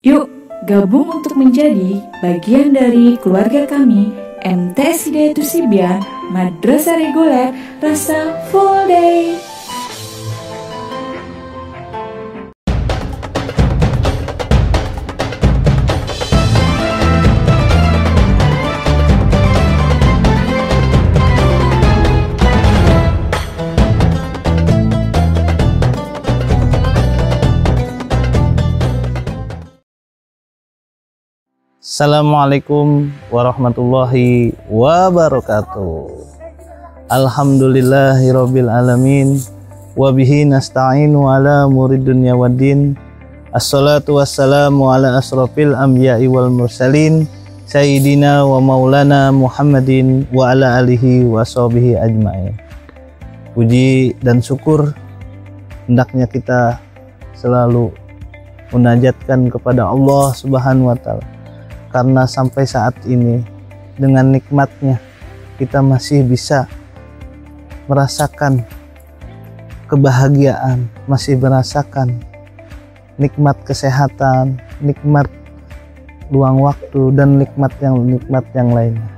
Yuk, gabung untuk menjadi bagian dari keluarga kami MTS Hidayat Tusibian Madrasah Reguler Rasa Full Day. Assalamualaikum warahmatullahi wabarakatuh. Alhamdulillahirabbil alamin wa bihi nasta'inu ala murid dunya waddin. Assalatu wassalamu ala asrafil anbiya'i wal mursalin sayyidina wa maulana Muhammadin wa ala alihi wa sahbihi ajma'in. Puji dan syukur hendaknya kita selalu munajatkan kepada Allah Subhanahu wa taala karena sampai saat ini dengan nikmatnya kita masih bisa merasakan kebahagiaan, masih merasakan nikmat kesehatan, nikmat luang waktu dan nikmat yang nikmat yang lainnya.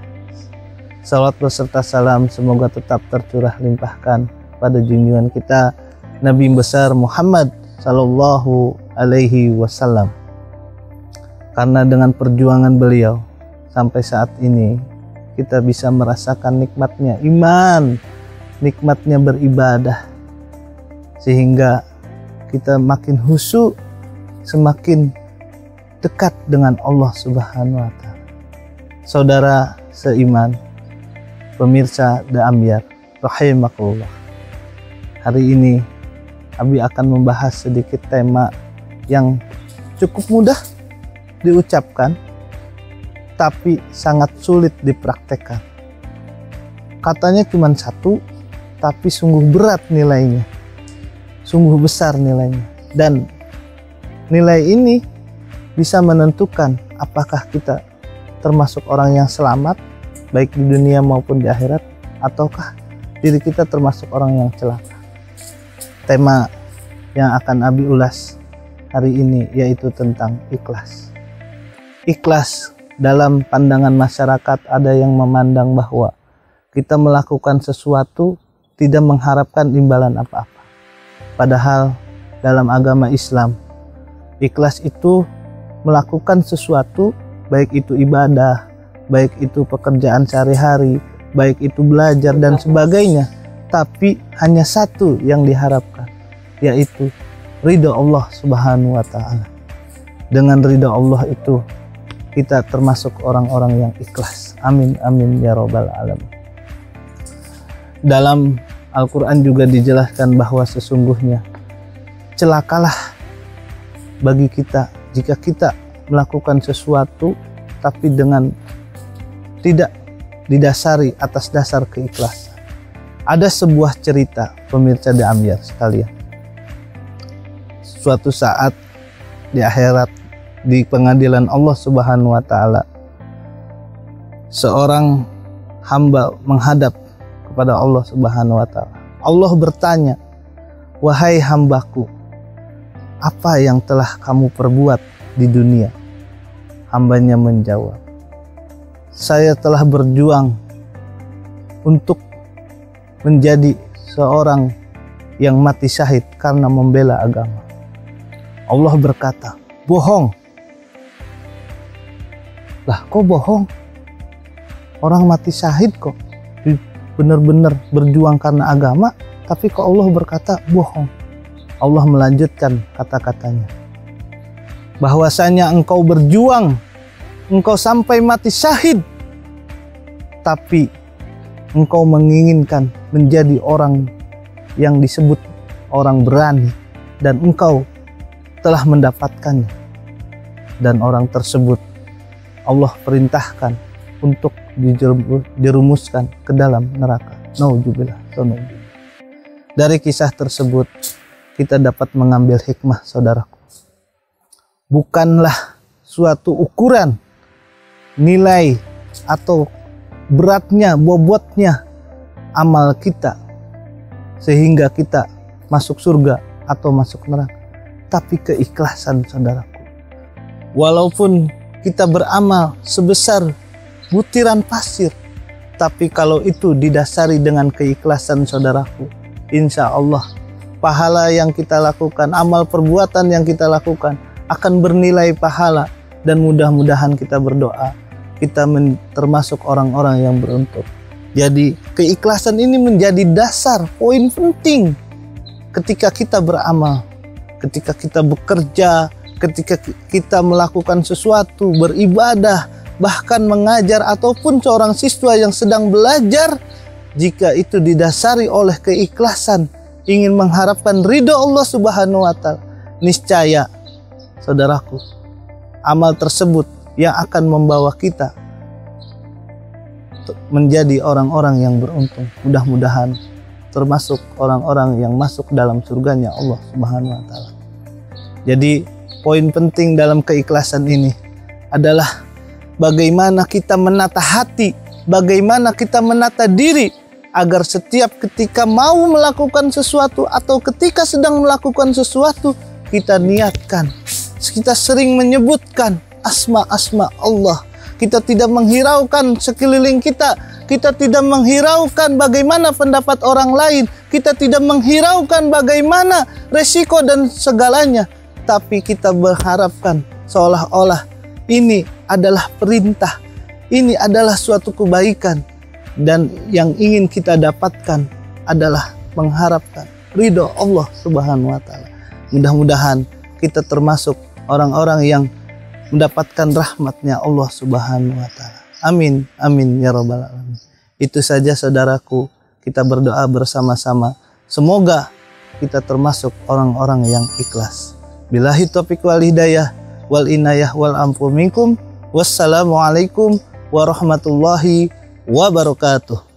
Salawat beserta salam semoga tetap tercurah limpahkan pada junjungan kita Nabi besar Muhammad sallallahu alaihi wasallam karena dengan perjuangan beliau sampai saat ini kita bisa merasakan nikmatnya iman, nikmatnya beribadah sehingga kita makin husu, semakin dekat dengan Allah Subhanahu wa taala. Saudara seiman, pemirsa The Ambiar, rahimakumullah. Hari ini Abi akan membahas sedikit tema yang cukup mudah diucapkan tapi sangat sulit dipraktekkan. Katanya cuma satu, tapi sungguh berat nilainya. Sungguh besar nilainya. Dan nilai ini bisa menentukan apakah kita termasuk orang yang selamat, baik di dunia maupun di akhirat, ataukah diri kita termasuk orang yang celaka. Tema yang akan Abi ulas hari ini yaitu tentang ikhlas ikhlas dalam pandangan masyarakat ada yang memandang bahwa kita melakukan sesuatu tidak mengharapkan imbalan apa-apa. Padahal dalam agama Islam ikhlas itu melakukan sesuatu baik itu ibadah, baik itu pekerjaan sehari-hari, baik itu belajar dan sebagainya, tapi hanya satu yang diharapkan yaitu ridha Allah Subhanahu wa taala. Dengan ridha Allah itu kita termasuk orang-orang yang ikhlas. Amin amin ya robbal alamin. Dalam Al-Quran juga dijelaskan bahwa sesungguhnya celakalah bagi kita jika kita melakukan sesuatu tapi dengan tidak didasari atas dasar keikhlasan. Ada sebuah cerita pemirsa di Amir sekalian. Suatu saat di akhirat di pengadilan Allah Subhanahu wa taala. Seorang hamba menghadap kepada Allah Subhanahu wa taala. Allah bertanya, "Wahai hambaku, apa yang telah kamu perbuat di dunia?" Hambanya menjawab, "Saya telah berjuang untuk menjadi seorang yang mati syahid karena membela agama." Allah berkata, "Bohong." Lah kok bohong? Orang mati syahid kok. Benar-benar berjuang karena agama tapi kok Allah berkata bohong? Allah melanjutkan kata-katanya. Bahwasanya engkau berjuang engkau sampai mati syahid tapi engkau menginginkan menjadi orang yang disebut orang berani dan engkau telah mendapatkannya. Dan orang tersebut Allah perintahkan untuk dirumuskan ke dalam neraka. Nauzubillah. Dari kisah tersebut kita dapat mengambil hikmah saudaraku. Bukanlah suatu ukuran nilai atau beratnya, bobotnya amal kita sehingga kita masuk surga atau masuk neraka. Tapi keikhlasan saudaraku. Walaupun kita beramal sebesar butiran pasir, tapi kalau itu didasari dengan keikhlasan saudaraku, insya Allah pahala yang kita lakukan, amal perbuatan yang kita lakukan akan bernilai pahala dan mudah-mudahan kita berdoa kita termasuk orang-orang yang beruntung. Jadi keikhlasan ini menjadi dasar poin penting ketika kita beramal, ketika kita bekerja, ketika kita melakukan sesuatu, beribadah, bahkan mengajar ataupun seorang siswa yang sedang belajar jika itu didasari oleh keikhlasan ingin mengharapkan ridho Allah Subhanahu wa taala niscaya saudaraku amal tersebut yang akan membawa kita menjadi orang-orang yang beruntung. Mudah-mudahan termasuk orang-orang yang masuk dalam surganya Allah Subhanahu wa taala. Jadi poin penting dalam keikhlasan ini adalah bagaimana kita menata hati, bagaimana kita menata diri agar setiap ketika mau melakukan sesuatu atau ketika sedang melakukan sesuatu kita niatkan. Kita sering menyebutkan asma-asma Allah. Kita tidak menghiraukan sekeliling kita. Kita tidak menghiraukan bagaimana pendapat orang lain. Kita tidak menghiraukan bagaimana resiko dan segalanya. Tapi kita berharapkan seolah-olah ini adalah perintah, ini adalah suatu kebaikan, dan yang ingin kita dapatkan adalah mengharapkan ridho Allah Subhanahu wa Ta'ala. Mudah-mudahan kita termasuk orang-orang yang mendapatkan rahmatnya Allah Subhanahu wa Ta'ala. Amin, amin ya Rabbal 'Alamin. Itu saja, saudaraku, kita berdoa bersama-sama. Semoga kita termasuk orang-orang yang ikhlas. Bilahi taufiq wal hidayah wal inayah wal ampu minkum. Wassalamualaikum warahmatullahi wabarakatuh.